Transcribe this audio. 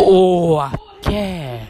哇，耶！